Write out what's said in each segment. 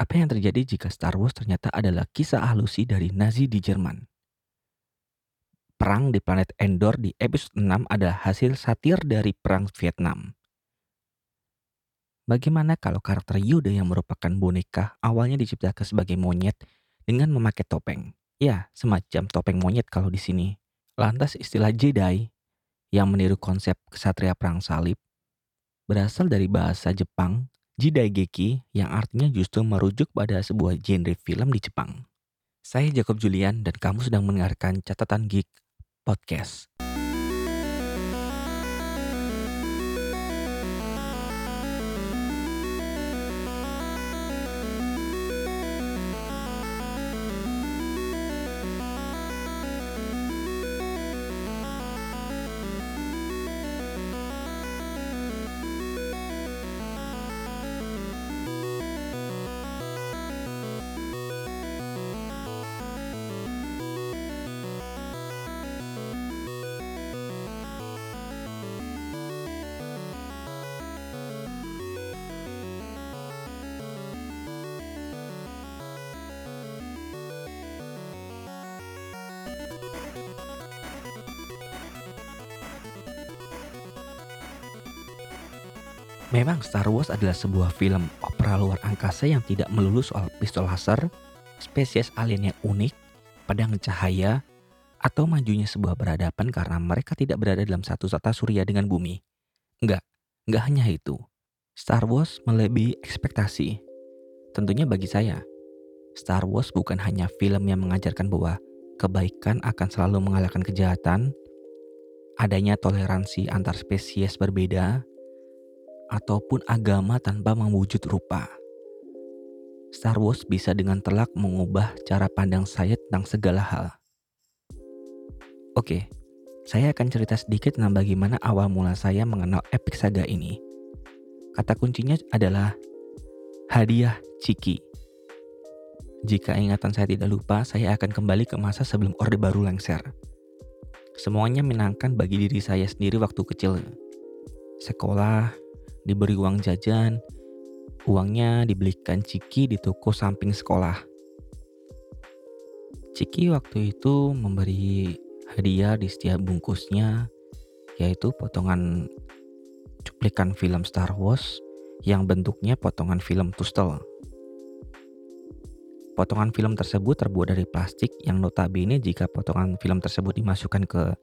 Apa yang terjadi jika Star Wars ternyata adalah kisah halusi dari Nazi di Jerman? Perang di planet Endor di episode 6 adalah hasil satir dari Perang Vietnam. Bagaimana kalau karakter Yoda yang merupakan boneka awalnya diciptakan sebagai monyet dengan memakai topeng? Ya, semacam topeng monyet kalau di sini. Lantas istilah Jedi yang meniru konsep kesatria perang salib berasal dari bahasa Jepang Jidaigeki yang artinya justru merujuk pada sebuah genre film di Jepang. Saya Jacob Julian dan kamu sedang mendengarkan Catatan Geek Podcast. Memang Star Wars adalah sebuah film opera luar angkasa yang tidak melulu soal pistol laser, spesies alien yang unik, pedang cahaya, atau majunya sebuah berhadapan karena mereka tidak berada dalam satu tata surya dengan bumi. Enggak, enggak hanya itu. Star Wars melebihi ekspektasi. Tentunya bagi saya, Star Wars bukan hanya film yang mengajarkan bahwa kebaikan akan selalu mengalahkan kejahatan, adanya toleransi antar spesies berbeda, ataupun agama tanpa mewujud rupa. Star Wars bisa dengan telak mengubah cara pandang saya tentang segala hal. Oke, saya akan cerita sedikit tentang bagaimana awal mula saya mengenal epic saga ini. Kata kuncinya adalah hadiah Ciki. Jika ingatan saya tidak lupa, saya akan kembali ke masa sebelum Orde Baru lengser. Semuanya menyenangkan bagi diri saya sendiri waktu kecil. Sekolah, diberi uang jajan, uangnya dibelikan Ciki di toko samping sekolah. Ciki waktu itu memberi hadiah di setiap bungkusnya, yaitu potongan cuplikan film Star Wars yang bentuknya potongan film Tustel. Potongan film tersebut terbuat dari plastik yang notabene jika potongan film tersebut dimasukkan ke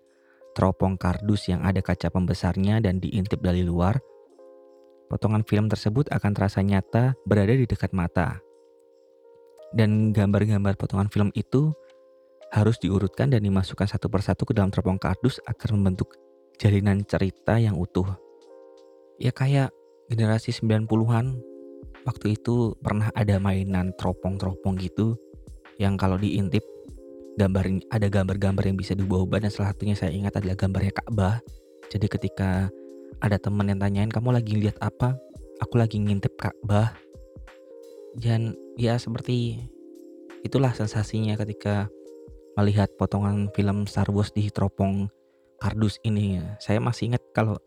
teropong kardus yang ada kaca pembesarnya dan diintip dari luar, potongan film tersebut akan terasa nyata berada di dekat mata. Dan gambar-gambar potongan film itu harus diurutkan dan dimasukkan satu persatu ke dalam teropong kardus agar membentuk jalinan cerita yang utuh. Ya kayak generasi 90-an waktu itu pernah ada mainan teropong-teropong gitu yang kalau diintip gambar ada gambar-gambar yang bisa diubah-ubah dan salah satunya saya ingat adalah gambarnya Ka'bah. Jadi ketika ada temen yang tanyain kamu lagi lihat apa? Aku lagi ngintip Ka'bah. Dan ya seperti itulah sensasinya ketika melihat potongan film Star Wars di teropong kardus ini. Saya masih ingat kalau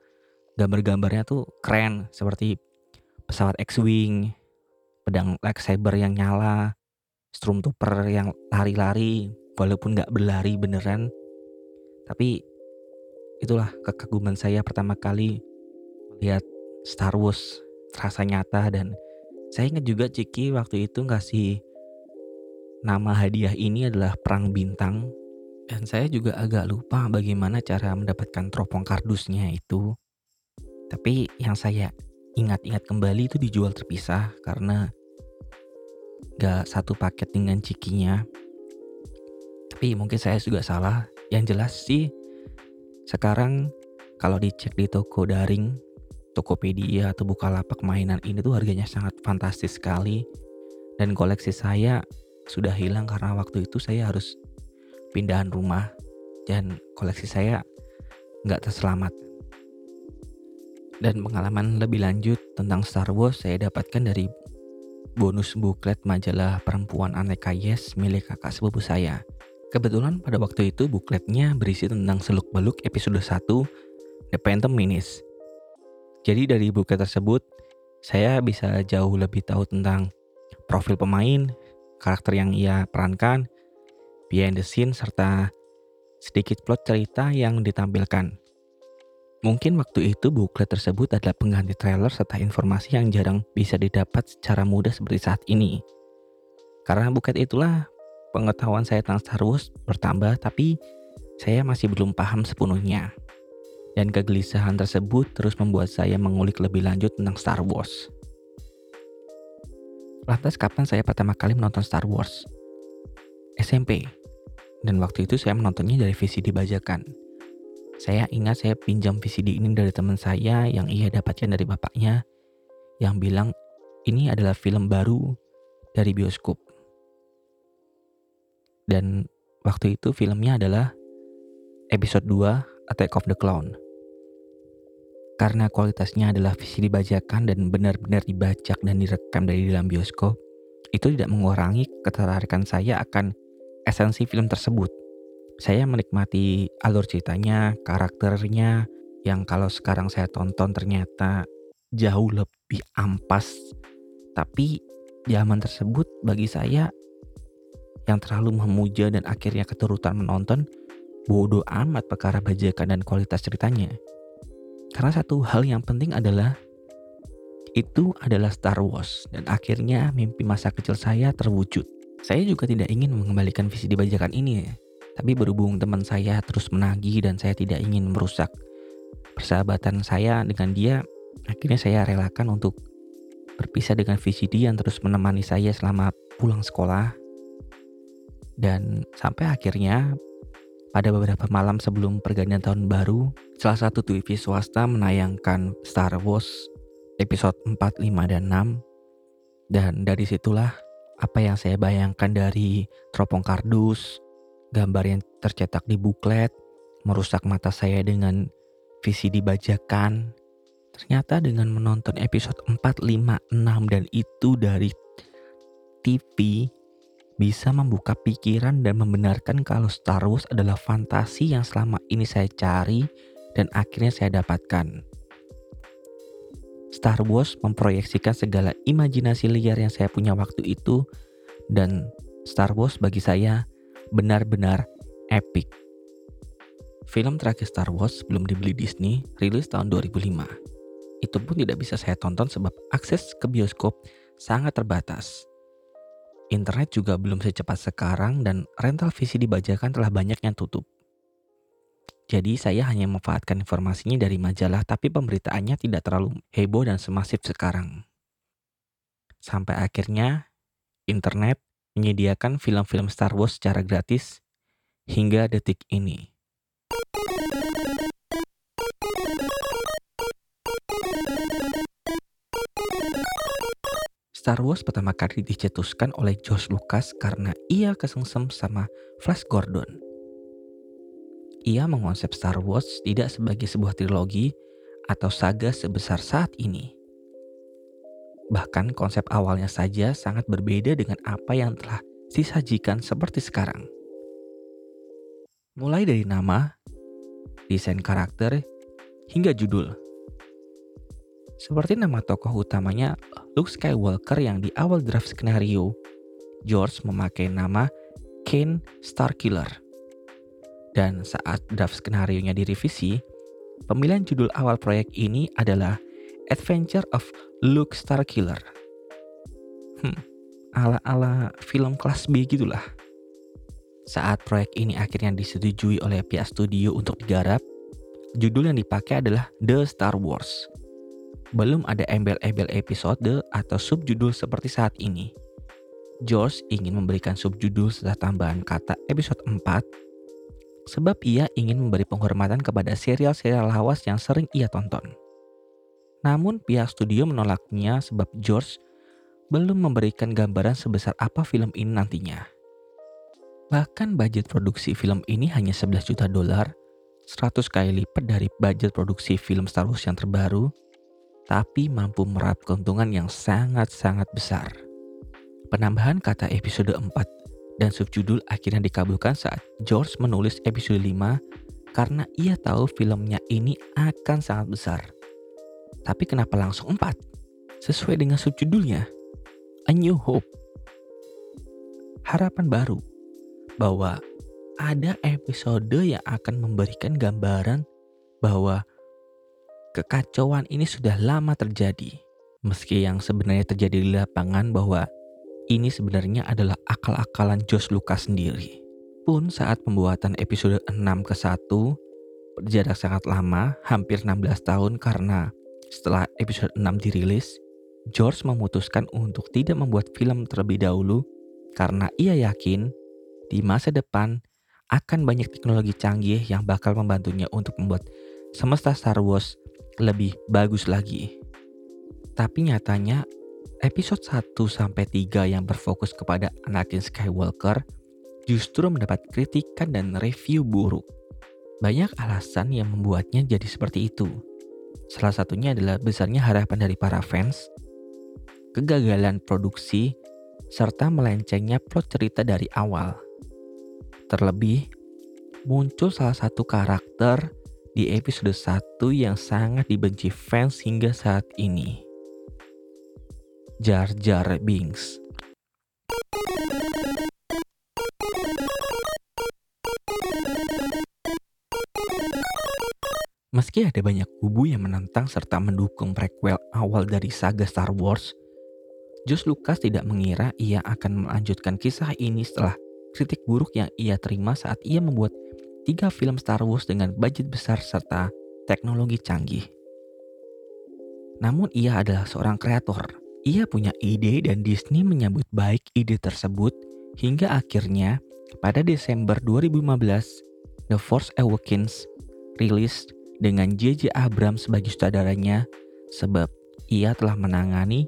gambar-gambarnya tuh keren seperti pesawat X-wing pedang lightsaber yang nyala stormtrooper yang lari-lari walaupun nggak berlari beneran. Tapi itulah kekaguman saya pertama kali melihat Star Wars terasa nyata dan saya ingat juga Ciki waktu itu ngasih nama hadiah ini adalah Perang Bintang dan saya juga agak lupa bagaimana cara mendapatkan teropong kardusnya itu. Tapi yang saya ingat-ingat kembali itu dijual terpisah karena gak satu paket dengan cikinya. Tapi mungkin saya juga salah. Yang jelas sih sekarang kalau dicek di toko daring, Tokopedia atau Bukalapak mainan ini tuh harganya sangat fantastis sekali. Dan koleksi saya sudah hilang karena waktu itu saya harus pindahan rumah dan koleksi saya nggak terselamat. Dan pengalaman lebih lanjut tentang Star Wars saya dapatkan dari bonus buklet majalah perempuan aneka Yes milik kakak sepupu saya. Kebetulan pada waktu itu bukletnya berisi tentang seluk-beluk episode 1 The Phantom Menace. Jadi dari buklet tersebut, saya bisa jauh lebih tahu tentang profil pemain, karakter yang ia perankan, behind the scene, serta sedikit plot cerita yang ditampilkan. Mungkin waktu itu buklet tersebut adalah pengganti trailer serta informasi yang jarang bisa didapat secara mudah seperti saat ini. Karena buklet itulah pengetahuan saya tentang Star Wars bertambah tapi saya masih belum paham sepenuhnya. Dan kegelisahan tersebut terus membuat saya mengulik lebih lanjut tentang Star Wars. Lantas kapan saya pertama kali menonton Star Wars? SMP. Dan waktu itu saya menontonnya dari VCD bajakan. Saya ingat saya pinjam VCD ini dari teman saya yang ia dapatkan dari bapaknya yang bilang ini adalah film baru dari bioskop. Dan waktu itu filmnya adalah episode 2 Attack of the Clown. Karena kualitasnya adalah visi dibajakan dan benar-benar dibajak dan direkam dari dalam bioskop, itu tidak mengurangi ketertarikan saya akan esensi film tersebut. Saya menikmati alur ceritanya, karakternya, yang kalau sekarang saya tonton ternyata jauh lebih ampas. Tapi zaman tersebut bagi saya yang terlalu memuja dan akhirnya keturutan menonton bodoh amat perkara bajakan dan kualitas ceritanya. Karena satu hal yang penting adalah itu adalah Star Wars dan akhirnya mimpi masa kecil saya terwujud. Saya juga tidak ingin mengembalikan visi di bajakan ini, tapi berhubung teman saya terus menagih dan saya tidak ingin merusak persahabatan saya dengan dia, akhirnya saya relakan untuk berpisah dengan VCD yang terus menemani saya selama pulang sekolah. Dan sampai akhirnya pada beberapa malam sebelum pergantian tahun baru, salah satu TV swasta menayangkan Star Wars episode 4, 5, dan 6. Dan dari situlah apa yang saya bayangkan dari teropong kardus, gambar yang tercetak di buklet, merusak mata saya dengan visi dibajakan. Ternyata dengan menonton episode 4, 5, 6 dan itu dari TV bisa membuka pikiran dan membenarkan kalau Star Wars adalah fantasi yang selama ini saya cari dan akhirnya saya dapatkan. Star Wars memproyeksikan segala imajinasi liar yang saya punya waktu itu dan Star Wars bagi saya benar-benar epic. Film terakhir Star Wars belum dibeli Disney rilis tahun 2005. Itu pun tidak bisa saya tonton sebab akses ke bioskop sangat terbatas. Internet juga belum secepat sekarang dan rental VCD bajakan telah banyak yang tutup. Jadi saya hanya memanfaatkan informasinya dari majalah tapi pemberitaannya tidak terlalu heboh dan semasif sekarang. Sampai akhirnya internet menyediakan film-film Star Wars secara gratis hingga detik ini. Star Wars pertama kali dicetuskan oleh George Lucas karena ia kesengsem sama Flash Gordon. Ia mengonsep Star Wars tidak sebagai sebuah trilogi atau saga sebesar saat ini. Bahkan konsep awalnya saja sangat berbeda dengan apa yang telah disajikan seperti sekarang. Mulai dari nama, desain karakter, hingga judul. Seperti nama tokoh utamanya Luke Skywalker yang di awal draft skenario, George memakai nama Kane Starkiller. Dan saat draft skenario-nya direvisi, pemilihan judul awal proyek ini adalah Adventure of Luke Starkiller. Hmm, ala-ala film kelas B gitulah. Saat proyek ini akhirnya disetujui oleh pihak studio untuk digarap, judul yang dipakai adalah The Star Wars belum ada embel-embel episode atau subjudul seperti saat ini. George ingin memberikan subjudul setelah tambahan kata episode 4 sebab ia ingin memberi penghormatan kepada serial-serial lawas yang sering ia tonton. Namun pihak studio menolaknya sebab George belum memberikan gambaran sebesar apa film ini nantinya. Bahkan budget produksi film ini hanya 11 juta dolar, 100 kali lipat dari budget produksi film Star Wars yang terbaru tapi mampu merap keuntungan yang sangat-sangat besar. Penambahan kata episode 4 dan subjudul akhirnya dikabulkan saat George menulis episode 5 karena ia tahu filmnya ini akan sangat besar. Tapi kenapa langsung 4? Sesuai dengan subjudulnya, A New Hope. harapan baru bahwa ada episode yang akan memberikan gambaran bahwa kekacauan ini sudah lama terjadi. Meski yang sebenarnya terjadi di lapangan bahwa ini sebenarnya adalah akal-akalan Josh Lucas sendiri. Pun saat pembuatan episode 6 ke 1 berjarak sangat lama, hampir 16 tahun karena setelah episode 6 dirilis, George memutuskan untuk tidak membuat film terlebih dahulu karena ia yakin di masa depan akan banyak teknologi canggih yang bakal membantunya untuk membuat semesta Star Wars lebih bagus lagi. Tapi nyatanya episode 1 sampai 3 yang berfokus kepada Anakin Skywalker justru mendapat kritikan dan review buruk. Banyak alasan yang membuatnya jadi seperti itu. Salah satunya adalah besarnya harapan dari para fans, kegagalan produksi, serta melencengnya plot cerita dari awal. Terlebih, muncul salah satu karakter di episode 1 yang sangat dibenci fans hingga saat ini Jar Jar Binks. Meski ada banyak kubu yang menentang serta mendukung prequel awal dari saga Star Wars, Josh Lucas tidak mengira ia akan melanjutkan kisah ini setelah kritik buruk yang ia terima saat ia membuat tiga film Star Wars dengan budget besar serta teknologi canggih. Namun ia adalah seorang kreator ia punya ide dan Disney menyambut baik ide tersebut hingga akhirnya pada Desember 2015 The Force Awakens rilis dengan J.J. Abrams sebagai sutradaranya sebab ia telah menangani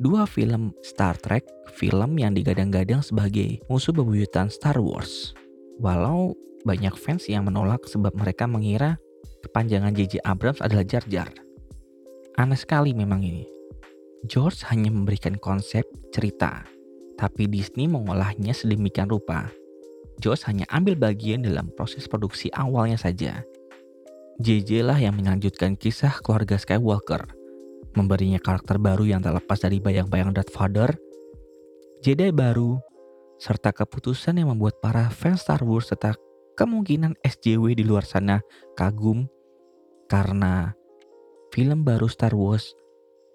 dua film Star Trek, film yang digadang-gadang sebagai musuh bebuyutan Star Wars. Walau banyak fans yang menolak sebab mereka mengira kepanjangan J.J. Abrams adalah Jar Jar. Aneh sekali memang ini. George hanya memberikan konsep cerita, tapi Disney mengolahnya sedemikian rupa. George hanya ambil bagian dalam proses produksi awalnya saja. JJ lah yang melanjutkan kisah keluarga Skywalker, memberinya karakter baru yang tak lepas dari bayang-bayang Darth Vader, Jedi baru, serta keputusan yang membuat para fans Star Wars serta kemungkinan SJW di luar sana kagum karena film baru Star Wars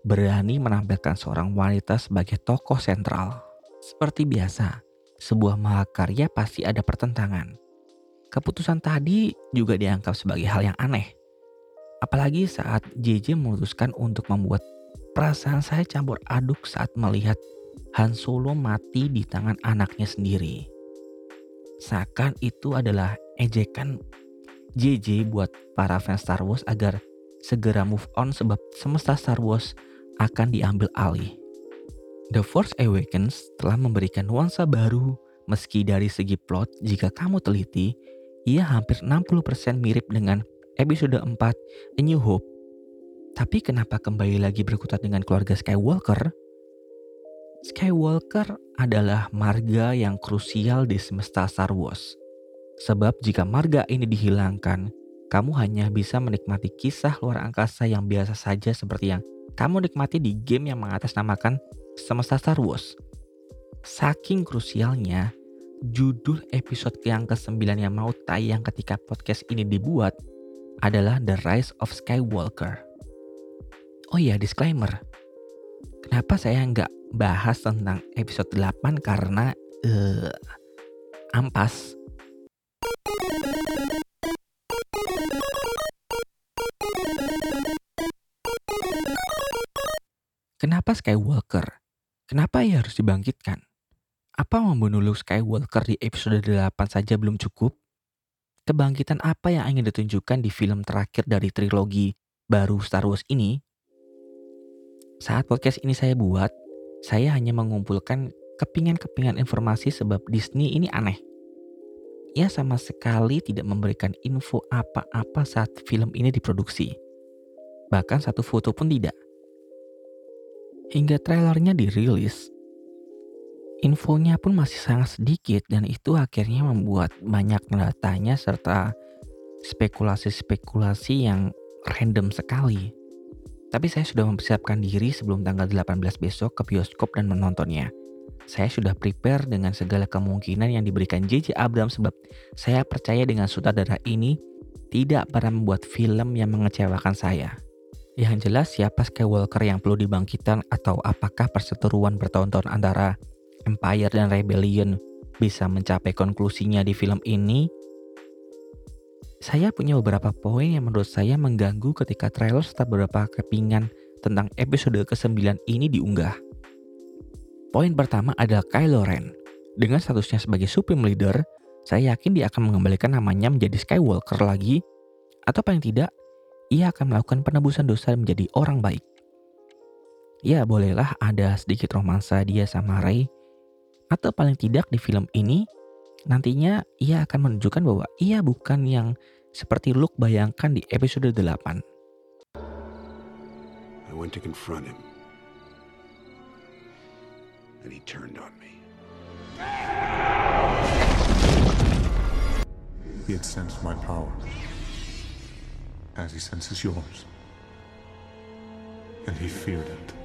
berani menampilkan seorang wanita sebagai tokoh sentral. Seperti biasa, sebuah mahakarya pasti ada pertentangan. Keputusan tadi juga dianggap sebagai hal yang aneh. Apalagi saat JJ memutuskan untuk membuat perasaan saya campur aduk saat melihat Han Solo mati di tangan anaknya sendiri. Seakan itu adalah ejekan JJ buat para fans Star Wars agar segera move on sebab semesta Star Wars akan diambil alih. The Force Awakens telah memberikan nuansa baru meski dari segi plot jika kamu teliti, ia hampir 60% mirip dengan episode 4 A New Hope. Tapi kenapa kembali lagi berkutat dengan keluarga Skywalker? Skywalker adalah marga yang krusial di semesta Star Wars. Sebab jika marga ini dihilangkan, kamu hanya bisa menikmati kisah luar angkasa yang biasa saja seperti yang kamu nikmati di game yang mengatasnamakan semesta Star Wars. Saking krusialnya, judul episode yang ke-9 yang mau tayang ketika podcast ini dibuat adalah The Rise of Skywalker. Oh iya, disclaimer. Kenapa saya nggak bahas tentang episode 8 karena uh, ampas Kenapa Skywalker? Kenapa ia harus dibangkitkan? Apa membunuh Luke Skywalker di episode 8 saja belum cukup? Kebangkitan apa yang ingin ditunjukkan di film terakhir dari trilogi baru Star Wars ini? Saat podcast ini saya buat, saya hanya mengumpulkan kepingan-kepingan informasi sebab Disney ini aneh. Ia sama sekali tidak memberikan info apa-apa saat film ini diproduksi. Bahkan satu foto pun tidak. Hingga trailernya dirilis, infonya pun masih sangat sedikit dan itu akhirnya membuat banyak tanya serta spekulasi-spekulasi yang random sekali. Tapi saya sudah mempersiapkan diri sebelum tanggal 18 besok ke bioskop dan menontonnya. Saya sudah prepare dengan segala kemungkinan yang diberikan J.J. Abrams sebab saya percaya dengan sutradara ini tidak pernah membuat film yang mengecewakan saya. Yang jelas siapa Skywalker yang perlu dibangkitkan atau apakah perseteruan bertahun-tahun antara Empire dan Rebellion bisa mencapai konklusinya di film ini saya punya beberapa poin yang menurut saya mengganggu ketika trailer serta beberapa kepingan tentang episode ke-9 ini diunggah. Poin pertama adalah Kylo Ren. Dengan statusnya sebagai Supreme Leader, saya yakin dia akan mengembalikan namanya menjadi Skywalker lagi, atau paling tidak, ia akan melakukan penebusan dosa menjadi orang baik. Ya, bolehlah ada sedikit romansa dia sama Rey, atau paling tidak di film ini nantinya ia akan menunjukkan bahwa ia bukan yang seperti Luke bayangkan di episode 8. I went to confront him. And he turned on me. He had sensed my power. As he senses yours. And he feared it.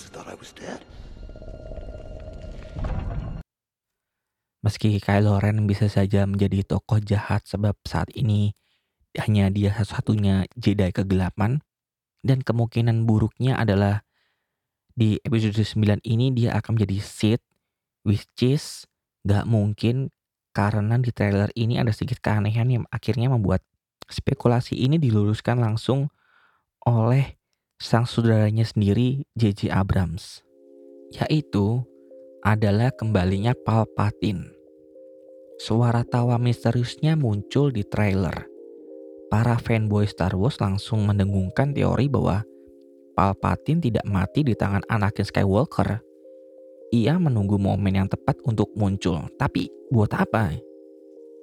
Thought I was dead. Meski Kylo Ren bisa saja menjadi tokoh jahat sebab saat ini hanya dia satu-satunya Jedi kegelapan dan kemungkinan buruknya adalah di episode 9 ini dia akan menjadi Sith which is gak mungkin karena di trailer ini ada sedikit keanehan yang akhirnya membuat spekulasi ini diluruskan langsung oleh sang saudaranya sendiri J.J. Abrams yaitu adalah kembalinya Palpatine. Suara tawa misteriusnya muncul di trailer. Para fanboy Star Wars langsung mendengungkan teori bahwa Palpatine tidak mati di tangan Anakin Skywalker, ia menunggu momen yang tepat untuk muncul. Tapi buat apa?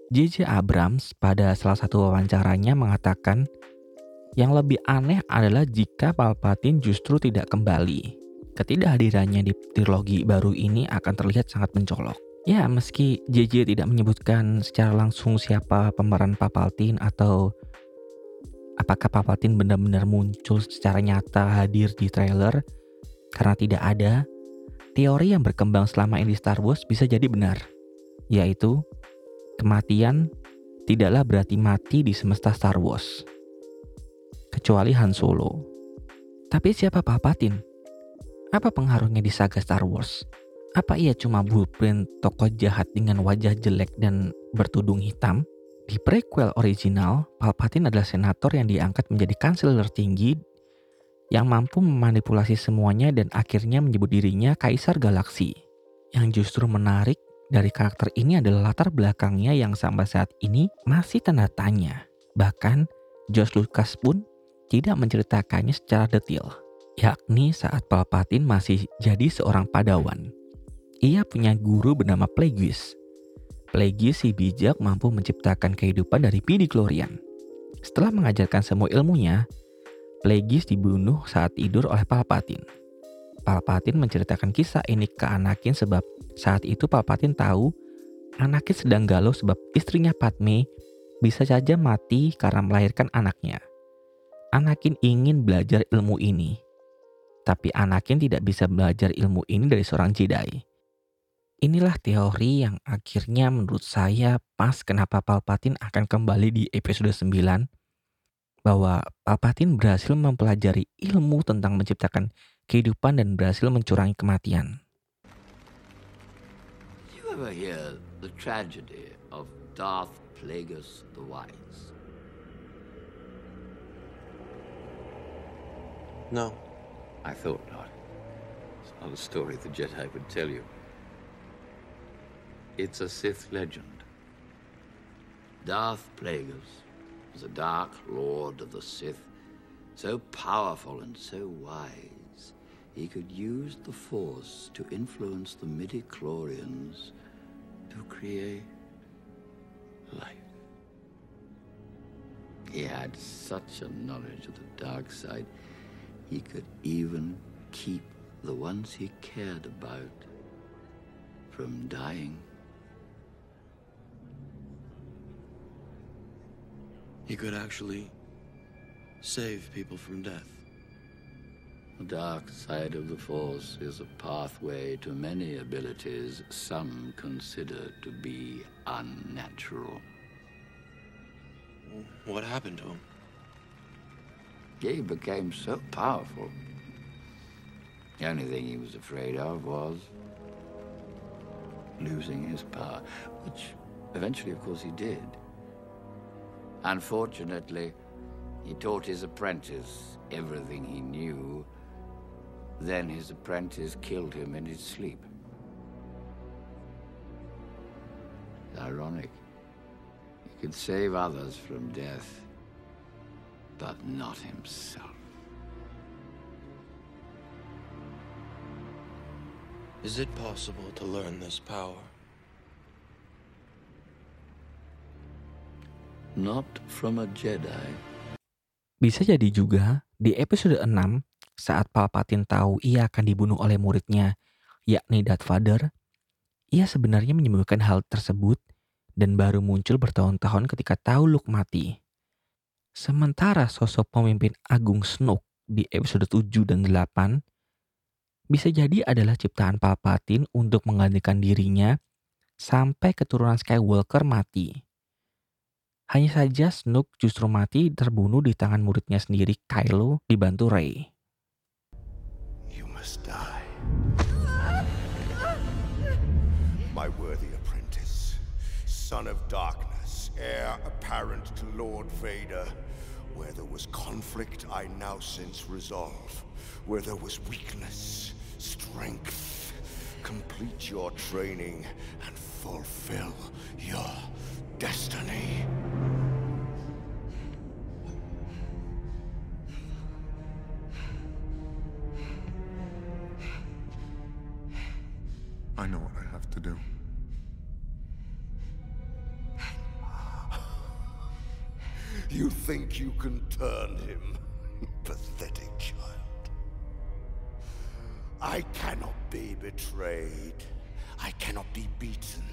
J.J. Abrams pada salah satu wawancaranya mengatakan yang lebih aneh adalah jika Palpatine justru tidak kembali. Ketidakhadirannya di trilogi baru ini akan terlihat sangat mencolok. Ya, meski JJ tidak menyebutkan secara langsung siapa pemeran Palpatine atau apakah Palpatine benar-benar muncul secara nyata hadir di trailer karena tidak ada, teori yang berkembang selama ini Star Wars bisa jadi benar, yaitu kematian tidaklah berarti mati di semesta Star Wars. Kecuali Han Solo. Tapi siapa Palpatine? Apa pengaruhnya di saga Star Wars? Apa ia cuma blueprint tokoh jahat dengan wajah jelek dan bertudung hitam? Di prequel original, Palpatine adalah senator yang diangkat menjadi kanselir tinggi yang mampu memanipulasi semuanya dan akhirnya menyebut dirinya Kaisar Galaksi. Yang justru menarik dari karakter ini adalah latar belakangnya yang sampai saat ini masih tanda tanya. Bahkan George Lucas pun tidak menceritakannya secara detail, yakni saat Palpatine masih jadi seorang padawan. Ia punya guru bernama Plagueis. Plagueis si bijak mampu menciptakan kehidupan dari Pidi-Glorian. Setelah mengajarkan semua ilmunya, Plagueis dibunuh saat tidur oleh Palpatine. Palpatine menceritakan kisah ini ke Anakin sebab saat itu Palpatine tahu Anakin sedang galau sebab istrinya Padme bisa saja mati karena melahirkan anaknya. Anakin ingin belajar ilmu ini. Tapi Anakin tidak bisa belajar ilmu ini dari seorang Jedi. Inilah teori yang akhirnya menurut saya pas kenapa Palpatine akan kembali di episode 9 bahwa Palpatine berhasil mempelajari ilmu tentang menciptakan kehidupan dan berhasil mencurangi kematian. Ever hear the tragedy of Darth Plagueis the Wise? No. I thought not. It's not a story the Jedi would tell you. It's a Sith legend. Darth Plagueis was a dark lord of the Sith, so powerful and so wise, he could use the Force to influence the midi-chlorians to create life. He had such a knowledge of the dark side, he could even keep the ones he cared about from dying. He could actually save people from death. The dark side of the Force is a pathway to many abilities some consider to be unnatural. What happened to him? He became so powerful. The only thing he was afraid of was losing his power, which eventually, of course, he did. Unfortunately, he taught his apprentice everything he knew. Then his apprentice killed him in his sleep. It's Ironic. He could save others from death, but not himself. Is it possible to learn this power? Not from a Jedi. Bisa jadi juga di episode 6 saat Palpatine tahu ia akan dibunuh oleh muridnya, yakni Darth Vader, ia sebenarnya menyembunyikan hal tersebut dan baru muncul bertahun-tahun ketika tahu Luke mati. Sementara sosok pemimpin agung Snoke di episode 7 dan 8 bisa jadi adalah ciptaan Palpatine untuk menggantikan dirinya sampai keturunan Skywalker mati. Hanya saja Snoke justru mati terbunuh di tangan muridnya sendiri Kylo dibantu Rey. You must die. My worthy apprentice, son of darkness, heir apparent to Lord Vader. Where there was conflict, I now sense resolve. Where there was weakness, strength. Complete your training and fulfill your destiny. You can turn him? Pathetic child. I cannot be betrayed. I cannot be beaten.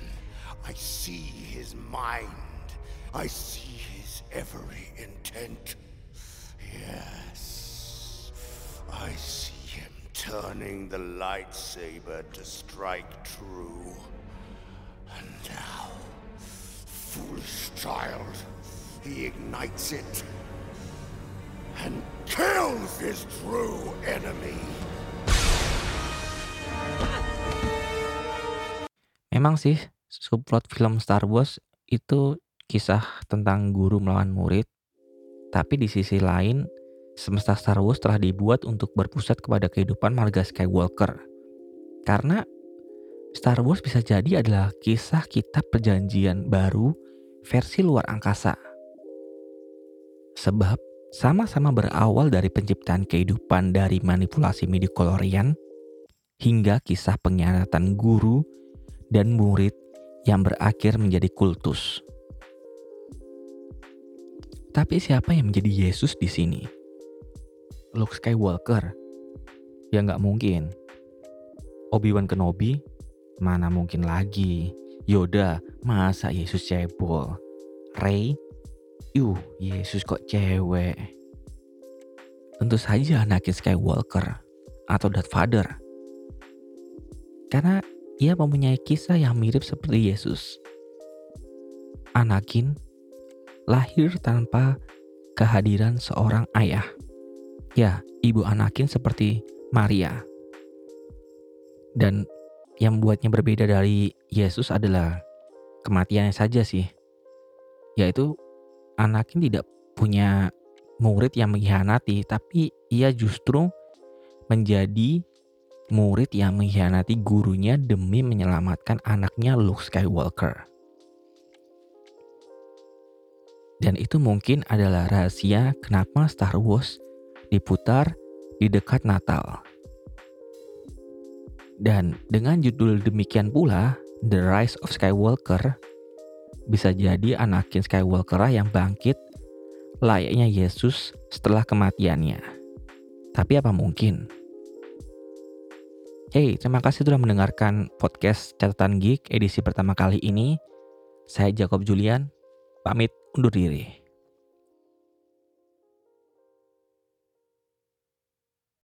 I see his mind. I see his every intent. Yes. I see him turning the lightsaber to strike true. And now, foolish child, he ignites it and kills his true enemy. Memang sih subplot film Star Wars itu kisah tentang guru melawan murid. Tapi di sisi lain, semesta Star Wars telah dibuat untuk berpusat kepada kehidupan marga Skywalker. Karena Star Wars bisa jadi adalah kisah kitab perjanjian baru versi luar angkasa. Sebab sama-sama berawal dari penciptaan kehidupan dari manipulasi midi-chlorian hingga kisah pengkhianatan guru dan murid yang berakhir menjadi kultus. Tapi siapa yang menjadi Yesus di sini? Luke Skywalker? Ya nggak mungkin. Obi-Wan Kenobi? Mana mungkin lagi. Yoda? Masa Yesus cebol? Rey? Yuh, Yesus kok cewek? Tentu saja Anakin Skywalker atau Darth Vader. Karena ia mempunyai kisah yang mirip seperti Yesus. Anakin lahir tanpa kehadiran seorang ayah. Ya, ibu Anakin seperti Maria. Dan yang membuatnya berbeda dari Yesus adalah kematiannya saja sih. Yaitu Anakin tidak punya murid yang mengkhianati, tapi ia justru menjadi murid yang mengkhianati gurunya demi menyelamatkan anaknya Luke Skywalker. Dan itu mungkin adalah rahasia kenapa Star Wars diputar di dekat Natal. Dan dengan judul demikian pula, The Rise of Skywalker bisa jadi Anakin Skywalker yang bangkit layaknya Yesus setelah kematiannya. Tapi apa mungkin? Hey, terima kasih sudah mendengarkan podcast Catatan Geek edisi pertama kali ini. Saya Jacob Julian, pamit undur diri.